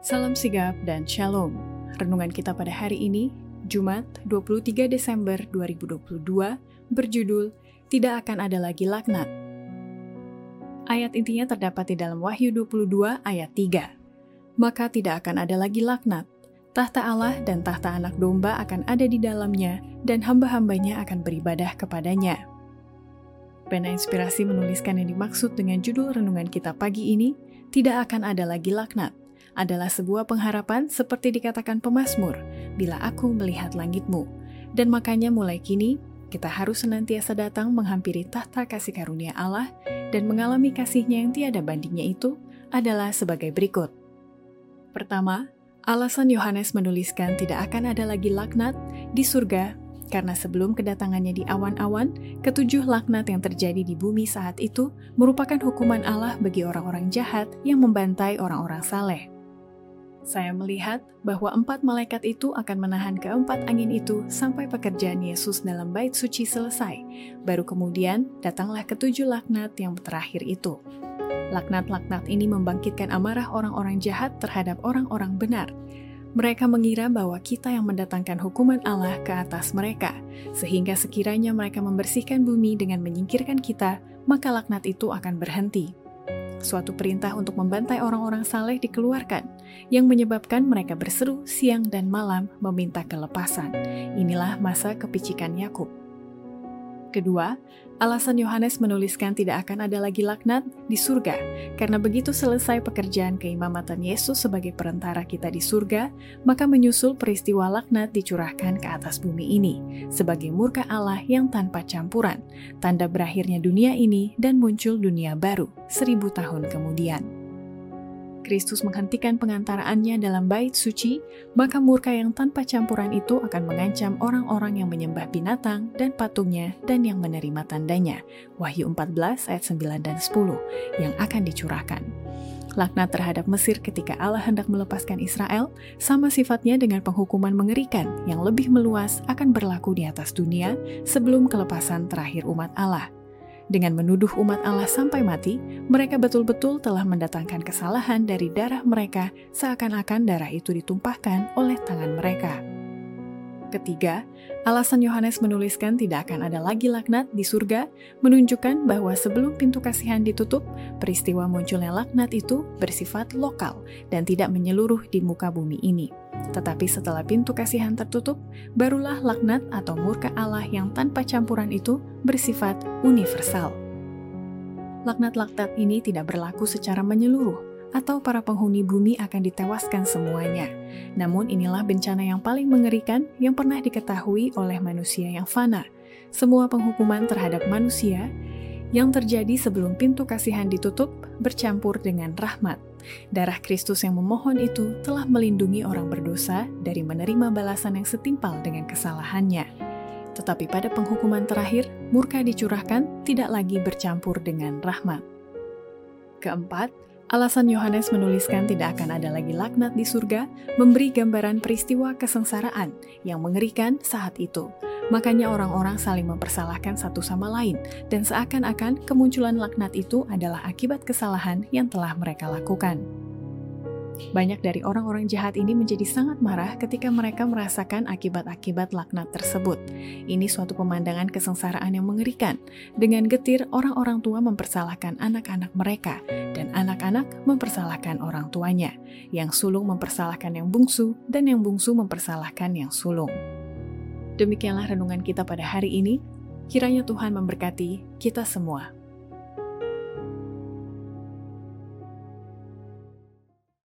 Salam sigap dan shalom. Renungan kita pada hari ini, Jumat 23 Desember 2022, berjudul Tidak akan ada lagi laknat. Ayat intinya terdapat di dalam Wahyu 22 ayat 3. Maka tidak akan ada lagi laknat. Tahta Allah dan tahta anak domba akan ada di dalamnya, dan hamba-hambanya akan beribadah kepadanya. Pena Inspirasi menuliskan yang dimaksud dengan judul renungan kita pagi ini, tidak akan ada lagi laknat, adalah sebuah pengharapan seperti dikatakan pemazmur, bila aku melihat langitmu. Dan makanya mulai kini, kita harus senantiasa datang menghampiri tahta kasih karunia Allah dan mengalami kasihnya yang tiada bandingnya itu adalah sebagai berikut. Pertama, alasan Yohanes menuliskan tidak akan ada lagi laknat di surga karena sebelum kedatangannya di awan-awan, ketujuh laknat yang terjadi di bumi saat itu merupakan hukuman Allah bagi orang-orang jahat yang membantai orang-orang saleh. Saya melihat bahwa empat malaikat itu akan menahan keempat angin itu sampai pekerjaan Yesus dalam bait suci selesai. Baru kemudian datanglah ketujuh laknat yang terakhir itu. Laknat-laknat ini membangkitkan amarah orang-orang jahat terhadap orang-orang benar. Mereka mengira bahwa kita yang mendatangkan hukuman Allah ke atas mereka, sehingga sekiranya mereka membersihkan bumi dengan menyingkirkan kita, maka laknat itu akan berhenti. Suatu perintah untuk membantai orang-orang saleh dikeluarkan, yang menyebabkan mereka berseru siang dan malam meminta kelepasan. Inilah masa kepicikan Yakub. Kedua, alasan Yohanes menuliskan tidak akan ada lagi laknat di surga, karena begitu selesai pekerjaan keimamatan Yesus sebagai perantara kita di surga, maka menyusul peristiwa laknat dicurahkan ke atas bumi ini, sebagai murka Allah yang tanpa campuran, tanda berakhirnya dunia ini dan muncul dunia baru seribu tahun kemudian. Kristus menghentikan pengantaraannya dalam bait suci, maka murka yang tanpa campuran itu akan mengancam orang-orang yang menyembah binatang dan patungnya dan yang menerima tandanya. Wahyu 14 ayat 9 dan 10 yang akan dicurahkan. Laknat terhadap Mesir ketika Allah hendak melepaskan Israel sama sifatnya dengan penghukuman mengerikan yang lebih meluas akan berlaku di atas dunia sebelum kelepasan terakhir umat Allah. Dengan menuduh umat Allah sampai mati, mereka betul-betul telah mendatangkan kesalahan dari darah mereka, seakan-akan darah itu ditumpahkan oleh tangan mereka. Ketiga, alasan Yohanes menuliskan tidak akan ada lagi laknat di surga menunjukkan bahwa sebelum pintu kasihan ditutup, peristiwa munculnya laknat itu bersifat lokal dan tidak menyeluruh di muka bumi ini. Tetapi setelah pintu kasihan tertutup, barulah laknat atau murka Allah yang tanpa campuran itu bersifat universal. Laknat-laknat ini tidak berlaku secara menyeluruh, atau para penghuni bumi akan ditewaskan semuanya. Namun inilah bencana yang paling mengerikan yang pernah diketahui oleh manusia yang fana. Semua penghukuman terhadap manusia yang terjadi sebelum pintu kasihan ditutup bercampur dengan rahmat. Darah Kristus yang memohon itu telah melindungi orang berdosa dari menerima balasan yang setimpal dengan kesalahannya. Tetapi pada penghukuman terakhir, murka dicurahkan tidak lagi bercampur dengan rahmat. Keempat, alasan Yohanes menuliskan tidak akan ada lagi laknat di surga memberi gambaran peristiwa kesengsaraan yang mengerikan saat itu – Makanya orang-orang saling mempersalahkan satu sama lain, dan seakan-akan kemunculan laknat itu adalah akibat kesalahan yang telah mereka lakukan. Banyak dari orang-orang jahat ini menjadi sangat marah ketika mereka merasakan akibat-akibat laknat tersebut. Ini suatu pemandangan kesengsaraan yang mengerikan. Dengan getir, orang-orang tua mempersalahkan anak-anak mereka, dan anak-anak mempersalahkan orang tuanya. Yang sulung mempersalahkan yang bungsu, dan yang bungsu mempersalahkan yang sulung. Demikianlah renungan kita pada hari ini. Kiranya Tuhan memberkati kita semua.